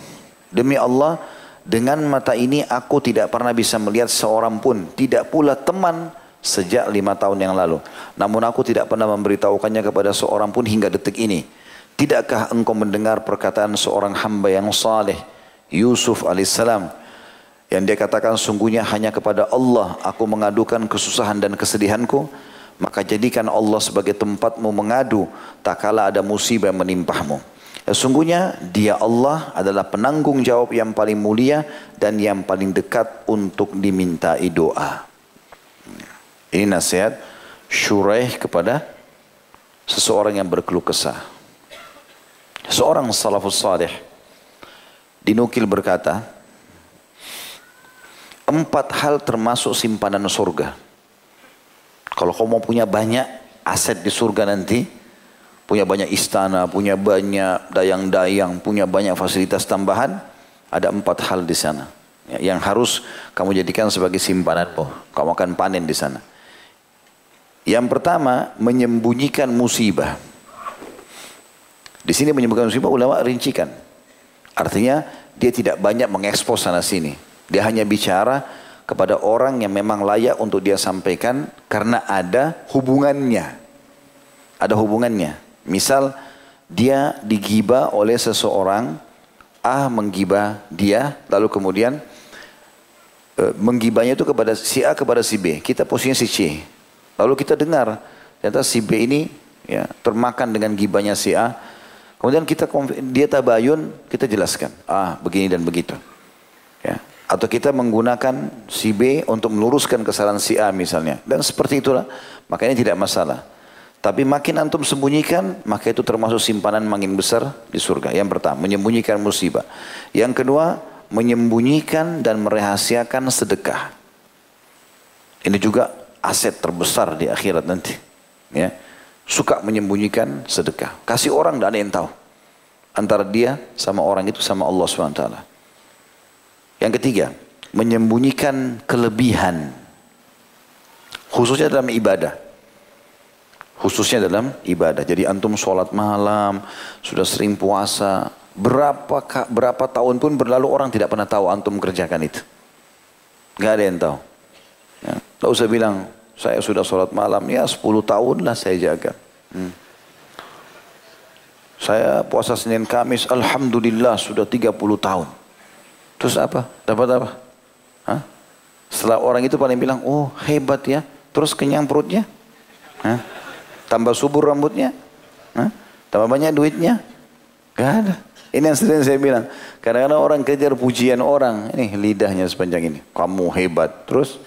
Demi Allah dengan mata ini aku tidak pernah bisa melihat seorang pun. Tidak pula teman sejak lima tahun yang lalu. Namun aku tidak pernah memberitahukannya kepada seorang pun hingga detik ini. Tidakkah engkau mendengar perkataan seorang hamba yang saleh, Yusuf alaihissalam, yang dia katakan sungguhnya hanya kepada Allah aku mengadukan kesusahan dan kesedihanku, maka jadikan Allah sebagai tempatmu mengadu tak kala ada musibah menimpahmu. Ya, sungguhnya dia Allah adalah penanggung jawab yang paling mulia dan yang paling dekat untuk dimintai doa. Ini nasihat Syuraih kepada seseorang yang berkeluh kesah. Seorang salafus salih dinukil berkata, empat hal termasuk simpanan surga. Kalau kau mau punya banyak aset di surga nanti, punya banyak istana, punya banyak dayang-dayang, punya banyak fasilitas tambahan, ada empat hal di sana yang harus kamu jadikan sebagai simpananmu. Kamu akan panen di sana. Yang pertama menyembunyikan musibah. Di sini menyembunyikan musibah ulama rincikan. Artinya dia tidak banyak mengekspos sana sini. Dia hanya bicara kepada orang yang memang layak untuk dia sampaikan karena ada hubungannya. Ada hubungannya. Misal dia digiba oleh seseorang, A menggibah dia, lalu kemudian e, menggibahnya itu kepada si A kepada si B. Kita posisinya si C. Lalu kita dengar, ternyata si B ini ya, termakan dengan gibahnya si A. Kemudian kita dia tabayun, kita jelaskan, ah begini dan begitu. Ya. Atau kita menggunakan si B untuk meluruskan kesalahan si A misalnya. Dan seperti itulah, makanya tidak masalah. Tapi makin antum sembunyikan, maka itu termasuk simpanan makin besar di surga. Yang pertama, menyembunyikan musibah. Yang kedua, menyembunyikan dan merahasiakan sedekah. Ini juga aset terbesar di akhirat nanti. Ya. Suka menyembunyikan sedekah. Kasih orang tidak ada yang tahu. Antara dia sama orang itu sama Allah SWT. Yang ketiga, menyembunyikan kelebihan. Khususnya dalam ibadah. Khususnya dalam ibadah. Jadi antum sholat malam, sudah sering puasa. Berapa berapa tahun pun berlalu orang tidak pernah tahu antum kerjakan itu. Gak ada yang tahu. Ya. Gak usah bilang, saya sudah sholat malam, ya 10 tahun lah saya jaga. Hmm. Saya puasa Senin Kamis, Alhamdulillah sudah 30 tahun. Terus apa? Dapat apa? Hah? Setelah orang itu paling bilang, oh hebat ya. Terus kenyang perutnya? Hah? Tambah subur rambutnya? Hah? Tambah banyak duitnya? Gak ada. Ini yang sering saya bilang. Kadang-kadang orang kejar pujian orang. Ini lidahnya sepanjang ini. Kamu hebat. Terus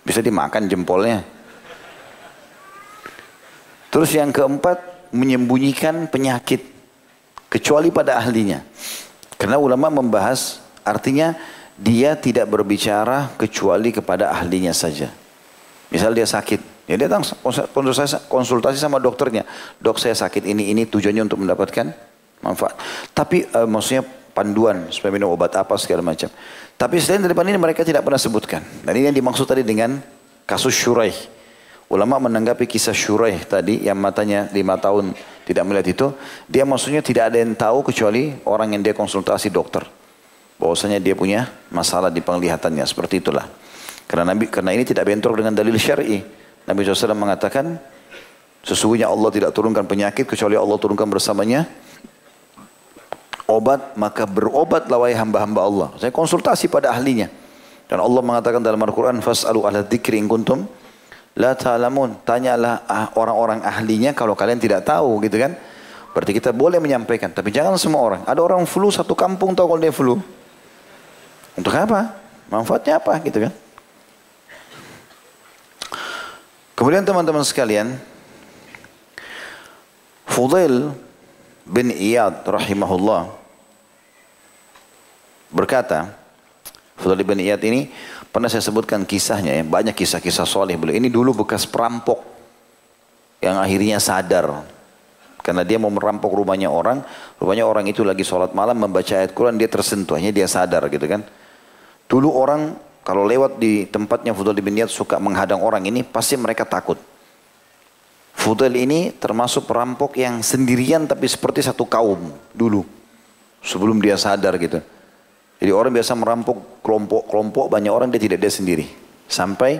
bisa dimakan jempolnya. Terus yang keempat, menyembunyikan penyakit kecuali pada ahlinya. Karena ulama membahas artinya dia tidak berbicara kecuali kepada ahlinya saja. Misal dia sakit, dia datang konsultasi, sama dokternya. Dok saya sakit ini ini tujuannya untuk mendapatkan manfaat. Tapi uh, maksudnya panduan supaya minum obat apa segala macam. Tapi selain daripada ini mereka tidak pernah sebutkan. Dan ini yang dimaksud tadi dengan kasus Syuraih. Ulama menanggapi kisah Syuraih tadi yang matanya lima tahun tidak melihat itu. Dia maksudnya tidak ada yang tahu kecuali orang yang dia konsultasi dokter. Bahwasanya dia punya masalah di penglihatannya. Seperti itulah. Karena Nabi karena ini tidak bentrok dengan dalil syar'i. Nabi SAW mengatakan sesungguhnya Allah tidak turunkan penyakit kecuali Allah turunkan bersamanya obat maka berobat wahai hamba-hamba Allah. Saya konsultasi pada ahlinya. Dan Allah mengatakan dalam Al-Quran fas'alu ala dzikri in kuntum La ta'lamun. Tanyalah ah, orang-orang ahlinya kalau kalian tidak tahu gitu kan. Berarti kita boleh menyampaikan. Tapi jangan semua orang. Ada orang flu satu kampung tahu kalau dia flu. Untuk apa? Manfaatnya apa gitu kan. Kemudian teman-teman sekalian. Fudail bin Iyad rahimahullah berkata. Fudail bin Iyad ini Pernah saya sebutkan kisahnya ya, banyak kisah-kisah soleh beliau. Ini dulu bekas perampok yang akhirnya sadar. Karena dia mau merampok rumahnya orang, rumahnya orang itu lagi sholat malam membaca ayat Quran, dia tersentuh, hanya dia sadar gitu kan. Dulu orang kalau lewat di tempatnya Fudail bin Iyad suka menghadang orang ini, pasti mereka takut. Fudail ini termasuk perampok yang sendirian tapi seperti satu kaum dulu. Sebelum dia sadar gitu. Jadi orang biasa merampok kelompok-kelompok banyak orang dia tidak dia sendiri. Sampai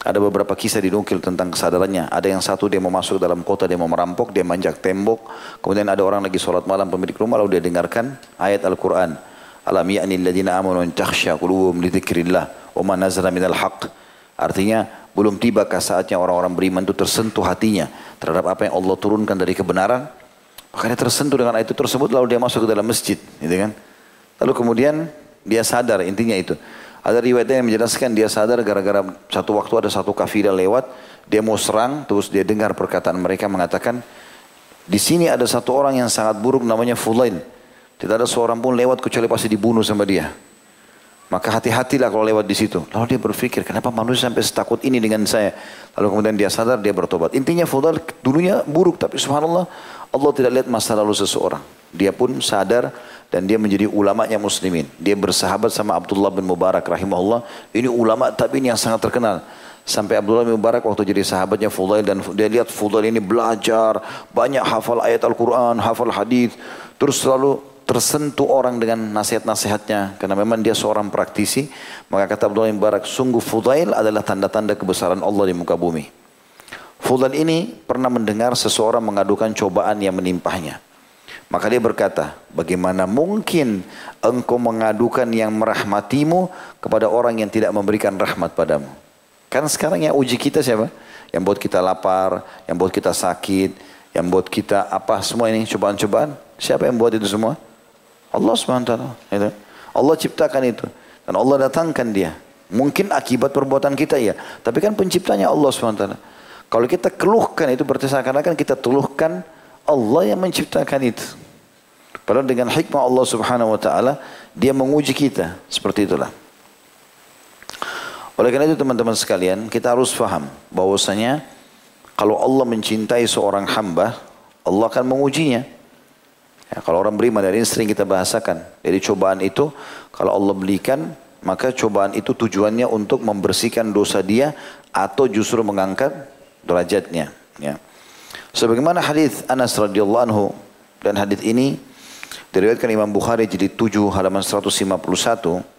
ada beberapa kisah dinukil tentang kesadarannya. Ada yang satu dia mau masuk dalam kota, dia mau merampok, dia manjak tembok. Kemudian ada orang lagi sholat malam pemilik rumah lalu dia dengarkan ayat Al-Quran. Alam ya'ni alladhina amanu an takhsha qulubuhum li dzikrillah wa ma nazala minal haqq. Artinya belum tibakah saatnya orang-orang beriman itu tersentuh hatinya terhadap apa yang Allah turunkan dari kebenaran. Makanya tersentuh dengan ayat itu tersebut lalu dia masuk ke dalam masjid, gitu kan? Lalu kemudian dia sadar intinya itu. Ada riwayatnya yang menjelaskan dia sadar gara-gara satu waktu ada satu kafilah lewat, dia mau serang, terus dia dengar perkataan mereka mengatakan, di sini ada satu orang yang sangat buruk namanya Fulail. Tidak ada seorang pun lewat kecuali pasti dibunuh sama dia. Maka hati-hatilah kalau lewat di situ. Lalu dia berpikir, kenapa manusia sampai setakut ini dengan saya? Lalu kemudian dia sadar, dia bertobat. Intinya Fulail dulunya buruk, tapi subhanallah Allah tidak lihat masa lalu seseorang. Dia pun sadar dan dia menjadi ulamanya muslimin. Dia bersahabat sama Abdullah bin Mubarak rahimahullah. Ini ulama tabi'in yang sangat terkenal. Sampai Abdullah bin Mubarak waktu jadi sahabatnya Fudail dan dia lihat Fudail ini belajar, banyak hafal ayat Al-Quran, hafal hadis, terus selalu tersentuh orang dengan nasihat-nasihatnya karena memang dia seorang praktisi maka kata Abdullah bin Mubarak sungguh Fudail adalah tanda-tanda kebesaran Allah di muka bumi Fudail ini pernah mendengar seseorang mengadukan cobaan yang menimpahnya maka dia berkata, bagaimana mungkin engkau mengadukan yang merahmatimu kepada orang yang tidak memberikan rahmat padamu. Kan sekarang yang uji kita siapa? Yang buat kita lapar, yang buat kita sakit, yang buat kita apa semua ini cobaan-cobaan. Siapa yang buat itu semua? Allah SWT. Itu. Allah ciptakan itu. Dan Allah datangkan dia. Mungkin akibat perbuatan kita ya. Tapi kan penciptanya Allah SWT. Kalau kita keluhkan itu berarti seakan-akan kita keluhkan Allah yang menciptakan itu. Padahal dengan hikmah Allah subhanahu wa ta'ala, dia menguji kita. Seperti itulah. Oleh karena itu teman-teman sekalian, kita harus faham bahwasanya kalau Allah mencintai seorang hamba, Allah akan mengujinya. Ya, kalau orang beriman dari ini sering kita bahasakan. Jadi cobaan itu kalau Allah belikan maka cobaan itu tujuannya untuk membersihkan dosa dia atau justru mengangkat derajatnya. Ya. Sebagaimana hadis Anas radhiyallahu anhu dan hadis ini diriwayatkan Imam Bukhari jadi 7 halaman 151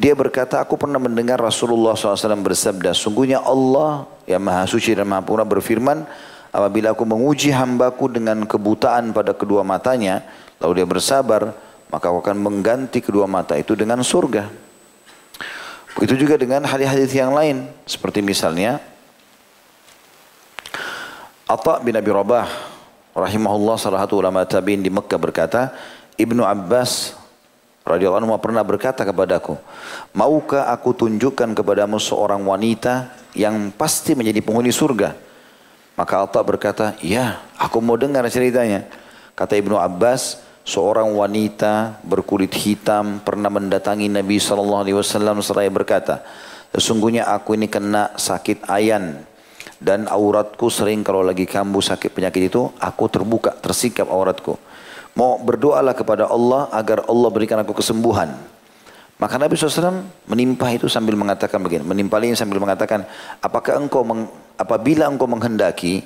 dia berkata, aku pernah mendengar Rasulullah SAW bersabda, sungguhnya Allah yang maha suci dan maha pura berfirman, apabila aku menguji hambaku dengan kebutaan pada kedua matanya, lalu dia bersabar, maka aku akan mengganti kedua mata itu dengan surga. Begitu juga dengan hadis-hadis yang lain seperti misalnya Atta bin Abi Rabah rahimahullah salah satu ulama tabi'in di Mekah berkata, Ibnu Abbas radhiyallahu anhu pernah berkata kepadaku, "Maukah aku tunjukkan kepadamu seorang wanita yang pasti menjadi penghuni surga?" Maka Atta berkata, "Ya, aku mau dengar ceritanya." Kata Ibnu Abbas, seorang wanita berkulit hitam pernah mendatangi Nabi wasallam seraya berkata, "Sesungguhnya aku ini kena sakit ayan dan auratku sering kalau lagi kambuh sakit penyakit itu aku terbuka, tersikap auratku. Mau berdoalah kepada Allah agar Allah berikan aku kesembuhan." Maka Nabi SAW menimpa itu sambil mengatakan begini, menimpalinya sambil mengatakan, apakah engkau meng, apabila engkau menghendaki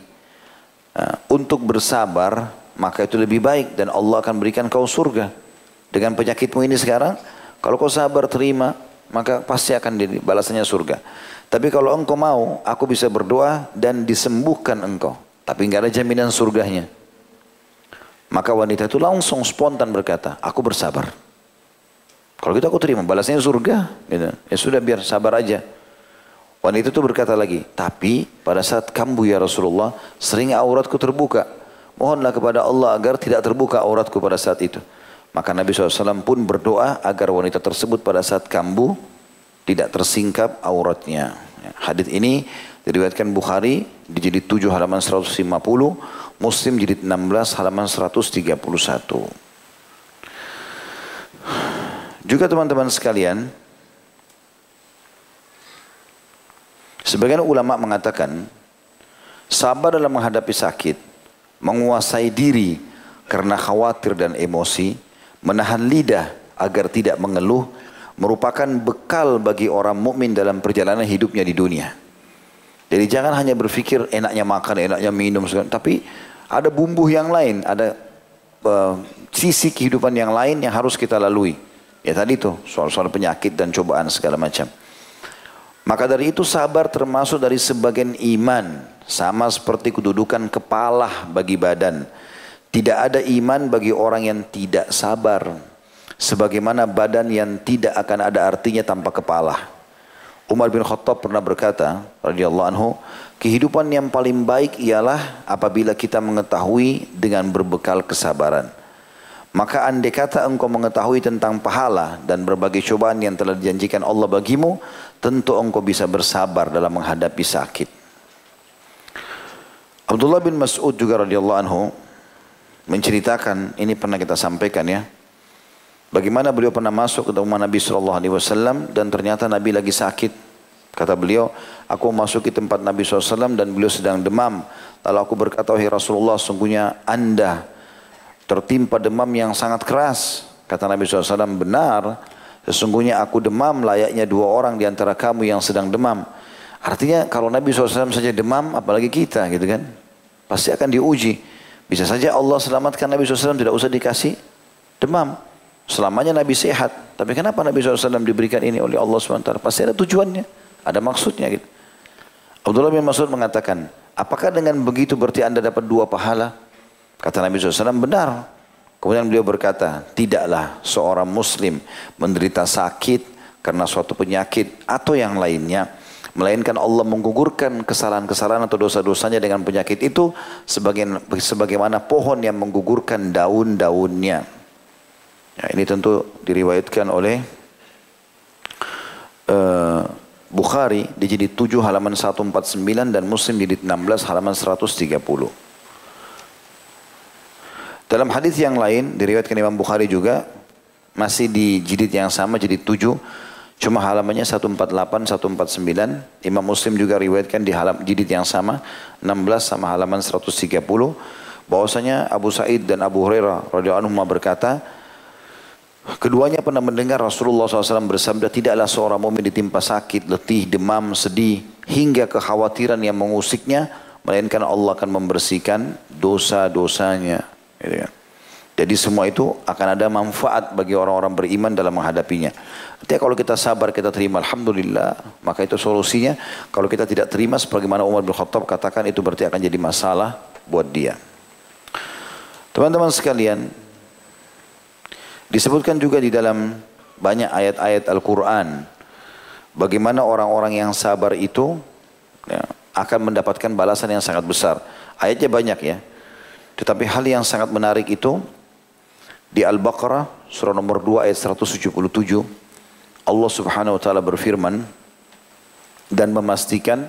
uh, untuk bersabar maka itu lebih baik dan Allah akan berikan kau surga. Dengan penyakitmu ini sekarang, kalau kau sabar terima, maka pasti akan balasannya surga. Tapi kalau engkau mau, aku bisa berdoa dan disembuhkan engkau. Tapi enggak ada jaminan surganya. Maka wanita itu langsung spontan berkata, aku bersabar. Kalau gitu aku terima, balasnya surga. Gitu. Ya sudah biar sabar aja. Wanita itu berkata lagi, tapi pada saat kambuh ya Rasulullah, sering auratku terbuka. Mohonlah kepada Allah agar tidak terbuka auratku pada saat itu. Maka Nabi SAW pun berdoa agar wanita tersebut pada saat kambuh tidak tersingkap auratnya. Ya, hadis ini diriwayatkan Bukhari di jilid 7 halaman 150, Muslim jilid 16 halaman 131. Juga teman-teman sekalian, sebagian ulama mengatakan sabar dalam menghadapi sakit menguasai diri karena khawatir dan emosi, menahan lidah agar tidak mengeluh, merupakan bekal bagi orang mukmin dalam perjalanan hidupnya di dunia. Jadi jangan hanya berpikir enaknya makan, enaknya minum, tapi ada bumbu yang lain, ada uh, sisi kehidupan yang lain yang harus kita lalui. Ya tadi tuh soal-soal penyakit dan cobaan segala macam. Maka dari itu sabar termasuk dari sebagian iman. Sama seperti kedudukan kepala bagi badan. Tidak ada iman bagi orang yang tidak sabar. Sebagaimana badan yang tidak akan ada artinya tanpa kepala. Umar bin Khattab pernah berkata, radhiyallahu anhu, kehidupan yang paling baik ialah apabila kita mengetahui dengan berbekal kesabaran. Maka andai kata engkau mengetahui tentang pahala dan berbagai cobaan yang telah dijanjikan Allah bagimu, tentu engkau bisa bersabar dalam menghadapi sakit. Abdullah bin Mas'ud juga radhiyallahu anhu menceritakan ini pernah kita sampaikan ya. Bagaimana beliau pernah masuk ke rumah Nabi sallallahu alaihi wasallam dan ternyata Nabi lagi sakit. Kata beliau, aku masuk ke tempat Nabi SAW dan beliau sedang demam. Lalu aku berkata, wahai Rasulullah, sungguhnya anda tertimpa demam yang sangat keras. Kata Nabi SAW, benar. Sesungguhnya aku demam layaknya dua orang di antara kamu yang sedang demam. Artinya kalau Nabi SAW saja demam, apalagi kita gitu kan. Pasti akan diuji. Bisa saja Allah selamatkan Nabi SAW tidak usah dikasih demam. Selamanya Nabi sehat. Tapi kenapa Nabi SAW diberikan ini oleh Allah SWT? Pasti ada tujuannya. Ada maksudnya gitu. Abdullah bin Mas'ud mengatakan, apakah dengan begitu berarti anda dapat dua pahala? Kata Nabi SAW, benar. Kemudian beliau berkata, tidaklah seorang muslim menderita sakit karena suatu penyakit atau yang lainnya Melainkan Allah menggugurkan kesalahan-kesalahan atau dosa-dosanya dengan penyakit itu sebagaimana pohon yang menggugurkan daun-daunnya. Ya, ini tentu diriwayatkan oleh uh, Bukhari di jilid 7 halaman 149 dan Muslim di jilid 16 halaman 130. Dalam hadis yang lain diriwayatkan Imam Bukhari juga masih di jilid yang sama jilid 7 Cuma halamannya 148, 149. Imam Muslim juga riwayatkan di halam jidid yang sama, 16 sama halaman 130. Bahwasanya Abu Sa'id dan Abu Hurairah radhiyallahu anhu berkata, Keduanya pernah mendengar Rasulullah SAW bersabda, tidaklah seorang mumin ditimpa sakit, letih, demam, sedih, hingga kekhawatiran yang mengusiknya, melainkan Allah akan membersihkan dosa-dosanya. Gitu kan. Jadi semua itu akan ada manfaat bagi orang-orang beriman dalam menghadapinya. Artinya kalau kita sabar, kita terima Alhamdulillah, maka itu solusinya. Kalau kita tidak terima, sebagaimana Umar bin Khattab katakan, itu berarti akan jadi masalah buat dia. Teman-teman sekalian, disebutkan juga di dalam banyak ayat-ayat Al-Quran, bagaimana orang-orang yang sabar itu ya, akan mendapatkan balasan yang sangat besar. Ayatnya banyak ya. Tetapi hal yang sangat menarik itu di Al-Baqarah surah nomor 2 ayat 177 Allah Subhanahu wa taala berfirman dan memastikan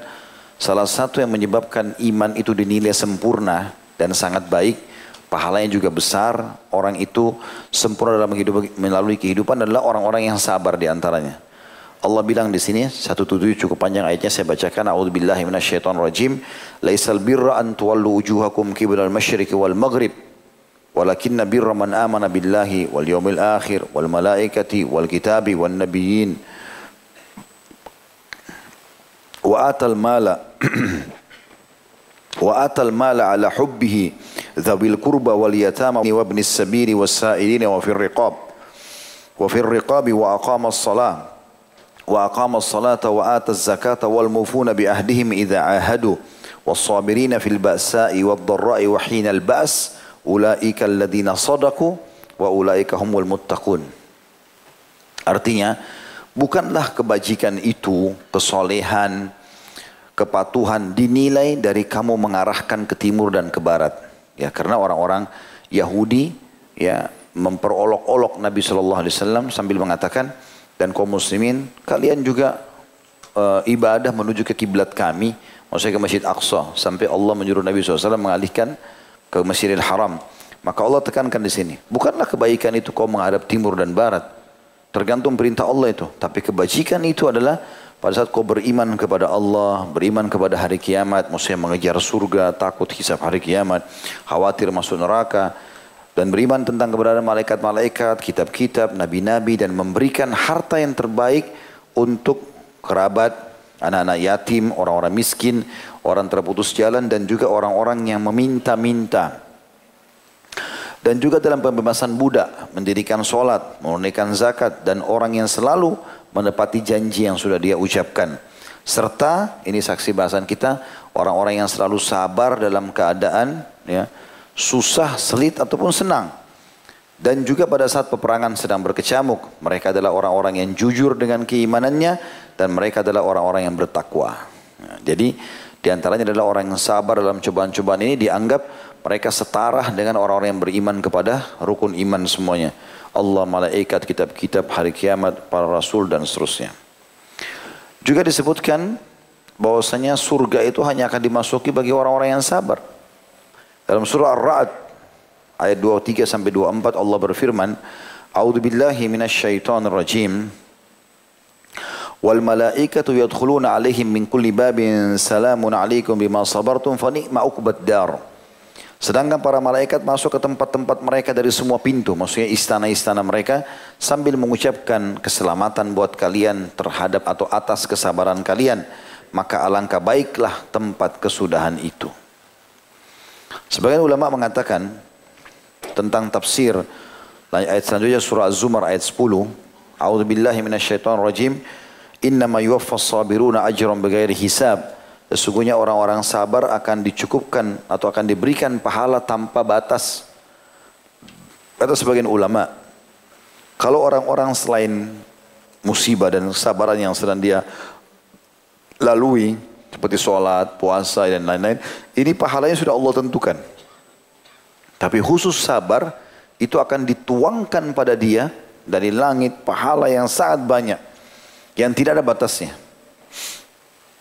salah satu yang menyebabkan iman itu dinilai sempurna dan sangat baik pahalanya juga besar. Orang itu sempurna dalam hidup melalui kehidupan adalah orang-orang yang sabar di antaranya Allah bilang di sini 177 cukup panjang ayatnya saya bacakan a'udzubillahi rajim. Laisal birra an tuwallu wujuhakum qibla al-masyriqi wal maghrib. Walakinna birra man amana billahi wal yawmil akhir wal malaikati wal kitabi wan nabiyyin. Wa atal mala wa atal mala ala hubbihi dhawil qurba wal yatama wa ibnis sabili was sa'ilina wa fir riqab. Wa fir riqabi wa aqama as-salah wa aqama as-salata wa ata az-zakata wal mufuna bi ahdihim idza ahadu was-sabirina fil ba'sa'i wad-dharra'i wa hina al-ba's ulaika alladziina sadaqu wa ulaika humul muttaqun. Artinya, bukanlah kebajikan itu, kesolehan, kepatuhan dinilai dari kamu mengarahkan ke timur dan ke barat. Ya, karena orang-orang Yahudi ya memperolok-olok Nabi Shallallahu Alaihi Wasallam sambil mengatakan, dan kaum muslimin kalian juga uh, ibadah menuju ke kiblat kami, maksudnya ke Masjid Aqsa sampai Allah menyuruh Nabi SAW mengalihkan ke Masjidil Haram. Maka Allah tekankan di sini. Bukanlah kebaikan itu kau menghadap timur dan barat. Tergantung perintah Allah itu. Tapi kebajikan itu adalah pada saat kau beriman kepada Allah, beriman kepada hari kiamat, maksudnya mengejar surga, takut hisab hari kiamat, khawatir masuk neraka, dan beriman tentang keberadaan malaikat-malaikat, kitab-kitab, nabi-nabi, dan memberikan harta yang terbaik untuk kerabat, anak-anak yatim, orang-orang miskin, orang terputus jalan dan juga orang-orang yang meminta-minta. Dan juga dalam pembebasan budak, mendirikan sholat, menunaikan zakat, dan orang yang selalu menepati janji yang sudah dia ucapkan. Serta, ini saksi bahasan kita, orang-orang yang selalu sabar dalam keadaan ya, susah, selit ataupun senang. Dan juga pada saat peperangan sedang berkecamuk, mereka adalah orang-orang yang jujur dengan keimanannya dan mereka adalah orang-orang yang bertakwa. Ya, jadi di antaranya adalah orang yang sabar dalam cobaan-cobaan ini dianggap mereka setara dengan orang-orang yang beriman kepada rukun iman semuanya. Allah, malaikat, kitab-kitab, hari kiamat, para rasul dan seterusnya. Juga disebutkan bahwasanya surga itu hanya akan dimasuki bagi orang-orang yang sabar. Dalam surah Ar-Ra'd ayat 23 sampai 24 Allah berfirman, "A'udzu billahi minasyaitonir rajim." wal malaikatu yadkhuluna alaihim min kulli babin salamun alaikum bima sabartum fa ni'ma uqbad. Sedangkan para malaikat masuk ke tempat-tempat mereka dari semua pintu, maksudnya istana-istana mereka sambil mengucapkan keselamatan buat kalian terhadap atau atas kesabaran kalian, maka alangkah baiklah tempat kesudahan itu. Sebagian ulama mengatakan tentang tafsir ayat selanjutnya surah Az-Zumar ayat 10, A'udzubillahi minasyaitonir rajim. Innama yuwaffas sabiruna ajran bighairi hisab. Sesungguhnya orang-orang sabar akan dicukupkan atau akan diberikan pahala tanpa batas. Kata sebagian ulama, kalau orang-orang selain musibah dan kesabaran yang sedang dia lalui, seperti sholat, puasa, dan lain-lain, ini pahalanya sudah Allah tentukan. Tapi khusus sabar, itu akan dituangkan pada dia dari langit pahala yang sangat banyak yang tidak ada batasnya.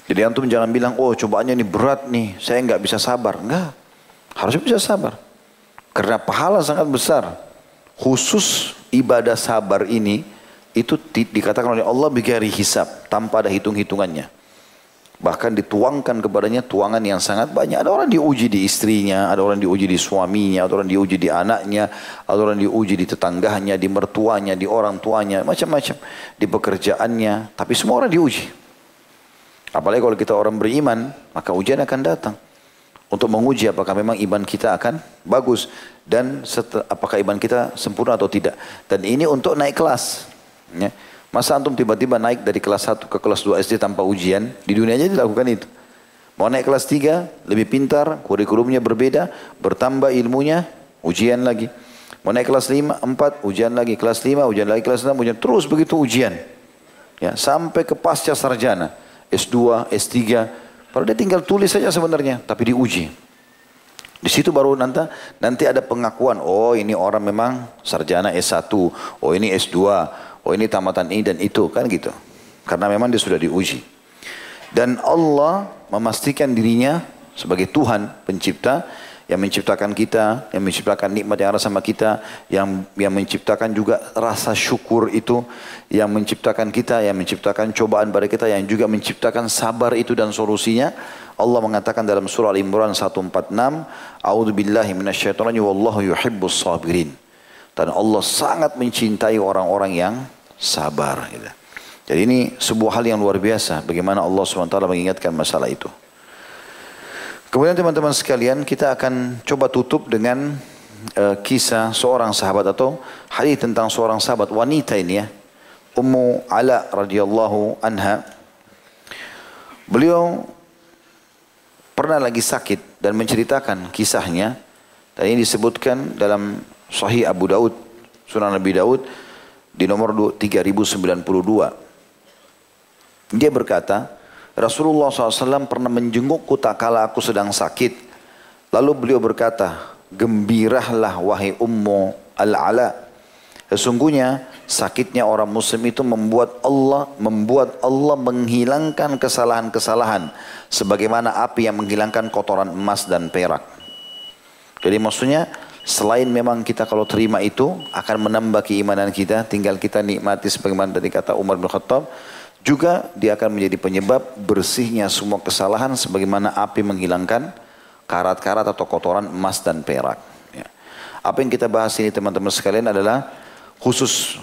Jadi antum jangan bilang, oh cobaannya ini berat nih, saya nggak bisa sabar. Enggak, harusnya bisa sabar. Karena pahala sangat besar. Khusus ibadah sabar ini, itu di, dikatakan oleh Allah bigari hisab, tanpa ada hitung-hitungannya. Bahkan dituangkan kepadanya tuangan yang sangat banyak. Ada orang diuji di istrinya, ada orang diuji di suaminya, ada orang diuji di anaknya, ada orang diuji di tetangganya, di mertuanya, di orang tuanya, macam-macam. Di pekerjaannya, tapi semua orang diuji. Apalagi kalau kita orang beriman, maka ujian akan datang. Untuk menguji apakah memang iman kita akan bagus. Dan apakah iman kita sempurna atau tidak. Dan ini untuk naik kelas. Ya. Masa antum tiba-tiba naik dari kelas 1 ke kelas 2 SD tanpa ujian? Di dunia aja dilakukan itu. Mau naik kelas 3, lebih pintar, kurikulumnya berbeda, bertambah ilmunya, ujian lagi. Mau naik kelas 5, 4, ujian lagi. Kelas 5, ujian lagi. Kelas 6, ujian. Terus begitu ujian. Ya, sampai ke pasca sarjana. S2, S3. Padahal dia tinggal tulis saja sebenarnya, tapi diuji. Di situ baru nanti nanti ada pengakuan, oh ini orang memang sarjana S1, oh ini S2, Oh ini tamatan ini dan itu kan gitu. Karena memang dia sudah diuji. Dan Allah memastikan dirinya sebagai Tuhan pencipta yang menciptakan kita, yang menciptakan nikmat yang ada sama kita, yang yang menciptakan juga rasa syukur itu, yang menciptakan kita, yang menciptakan cobaan pada kita, yang juga menciptakan sabar itu dan solusinya. Allah mengatakan dalam surah Al-Imran 146, "A'udzu billahi minasyaitonir wallahu yuhibbus sabirin." Dan Allah sangat mencintai orang-orang yang sabar. Gitu. Jadi ini sebuah hal yang luar biasa. Bagaimana Allah SWT mengingatkan masalah itu. Kemudian teman-teman sekalian kita akan coba tutup dengan uh, kisah seorang sahabat atau hadis tentang seorang sahabat wanita ini ya. Ummu Ala radhiyallahu anha. Beliau pernah lagi sakit dan menceritakan kisahnya. Dan ini disebutkan dalam Sahih Abu Daud, Sunan Nabi Daud di nomor 3092. Dia berkata, Rasulullah SAW pernah menjengukku tak kala aku sedang sakit. Lalu beliau berkata, gembiralah wahai ummu al-ala. Sesungguhnya sakitnya orang muslim itu membuat Allah membuat Allah menghilangkan kesalahan-kesalahan sebagaimana api yang menghilangkan kotoran emas dan perak. Jadi maksudnya Selain memang kita kalau terima itu akan menambah keimanan kita, tinggal kita nikmati sebagaimana tadi kata Umar bin Khattab, juga dia akan menjadi penyebab bersihnya semua kesalahan sebagaimana api menghilangkan karat-karat atau kotoran emas dan perak. Ya. Apa yang kita bahas ini teman-teman sekalian adalah khusus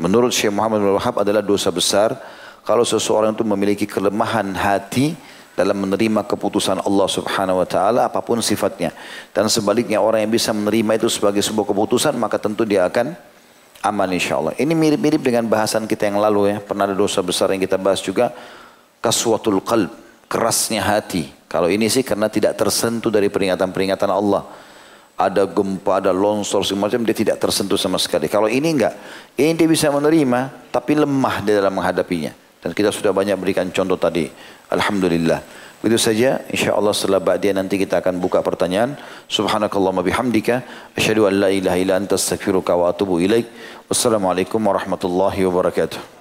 menurut Syekh Muhammad bin Wahab adalah dosa besar kalau seseorang itu memiliki kelemahan hati dalam menerima keputusan Allah Subhanahu wa taala apa pun sifatnya. Dan sebaliknya orang yang bisa menerima itu sebagai sebuah keputusan maka tentu dia akan aman insyaallah. Ini mirip-mirip dengan bahasan kita yang lalu ya. Pernah ada dosa besar yang kita bahas juga kaswatul qalb, kerasnya hati. Kalau ini sih karena tidak tersentuh dari peringatan-peringatan Allah. Ada gempa, ada longsor, semacam dia tidak tersentuh sama sekali. Kalau ini enggak, ini dia bisa menerima, tapi lemah di dalam menghadapinya. Dan kita sudah banyak berikan contoh tadi. Alhamdulillah. Begitu saja, insyaAllah setelah ba'diyah nanti kita akan buka pertanyaan. Subhanakallahumma bihamdika. Asyadu an la ilaha ila anta astaghfiruka wa atubu ilaik. Wassalamualaikum warahmatullahi wabarakatuh.